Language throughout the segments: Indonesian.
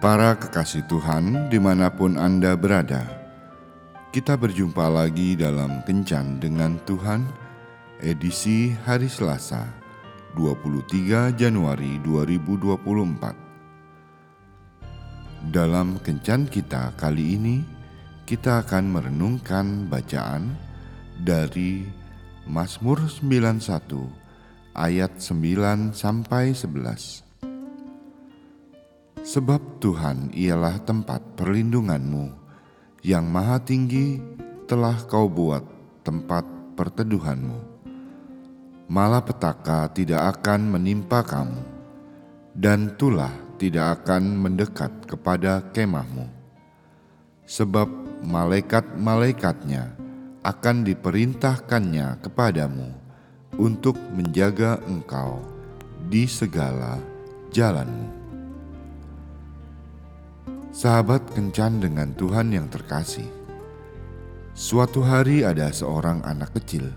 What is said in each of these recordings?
Para kekasih Tuhan, di mana pun Anda berada, kita berjumpa lagi dalam Kencan dengan Tuhan, edisi hari Selasa, 23 Januari 2024. Dalam Kencan kita kali ini, kita akan merenungkan bacaan dari Mazmur 91 ayat 9 sampai 11. Sebab Tuhan ialah tempat perlindunganmu, yang maha tinggi telah kau buat tempat perteduhanmu. Malapetaka tidak akan menimpa kamu, dan tulah tidak akan mendekat kepada kemahmu. Sebab malaikat-malaikatnya akan diperintahkannya kepadamu untuk menjaga engkau di segala jalanmu. Sahabat kencan dengan Tuhan yang terkasih. Suatu hari ada seorang anak kecil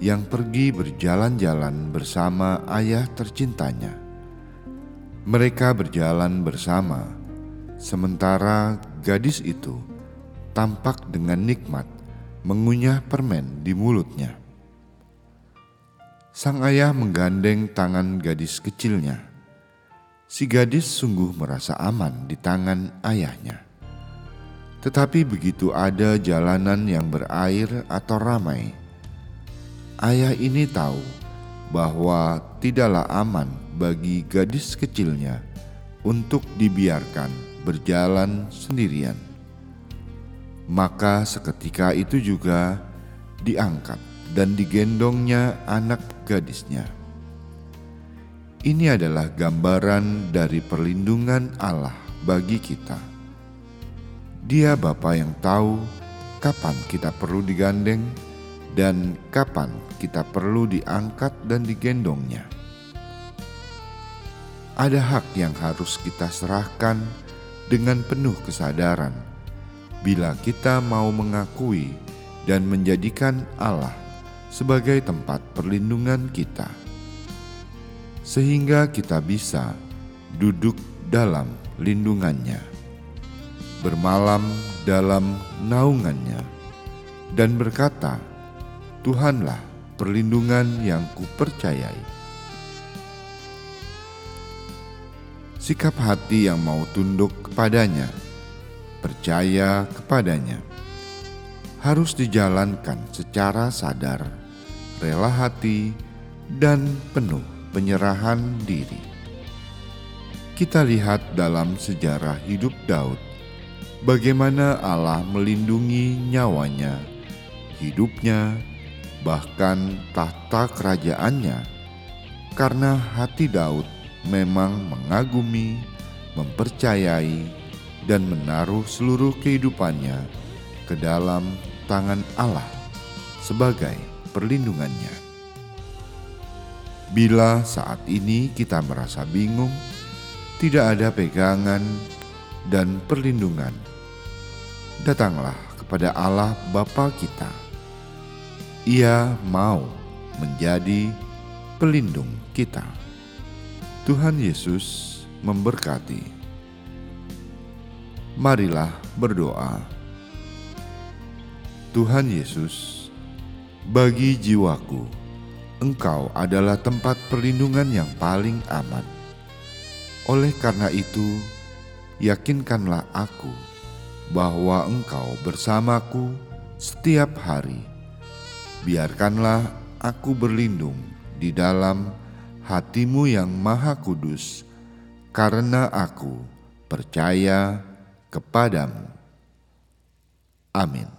yang pergi berjalan-jalan bersama ayah tercintanya. Mereka berjalan bersama, sementara gadis itu tampak dengan nikmat mengunyah permen di mulutnya. Sang ayah menggandeng tangan gadis kecilnya Si gadis sungguh merasa aman di tangan ayahnya. Tetapi begitu ada jalanan yang berair atau ramai, ayah ini tahu bahwa tidaklah aman bagi gadis kecilnya untuk dibiarkan berjalan sendirian. Maka seketika itu juga diangkat dan digendongnya anak gadisnya ini adalah gambaran dari perlindungan Allah bagi kita. Dia Bapa yang tahu kapan kita perlu digandeng dan kapan kita perlu diangkat dan digendongnya. Ada hak yang harus kita serahkan dengan penuh kesadaran bila kita mau mengakui dan menjadikan Allah sebagai tempat perlindungan kita sehingga kita bisa duduk dalam lindungannya, bermalam dalam naungannya, dan berkata, Tuhanlah perlindungan yang kupercayai. Sikap hati yang mau tunduk kepadanya, percaya kepadanya, harus dijalankan secara sadar, rela hati, dan penuh penyerahan diri. Kita lihat dalam sejarah hidup Daud bagaimana Allah melindungi nyawanya, hidupnya, bahkan tahta kerajaannya, karena hati Daud memang mengagumi, mempercayai, dan menaruh seluruh kehidupannya ke dalam tangan Allah sebagai perlindungannya. Bila saat ini kita merasa bingung, tidak ada pegangan dan perlindungan, datanglah kepada Allah Bapa kita. Ia mau menjadi pelindung kita. Tuhan Yesus memberkati. Marilah berdoa. Tuhan Yesus, bagi jiwaku Engkau adalah tempat perlindungan yang paling aman. Oleh karena itu, yakinkanlah aku bahwa Engkau bersamaku setiap hari. Biarkanlah aku berlindung di dalam hatimu yang maha kudus, karena aku percaya kepadamu. Amin.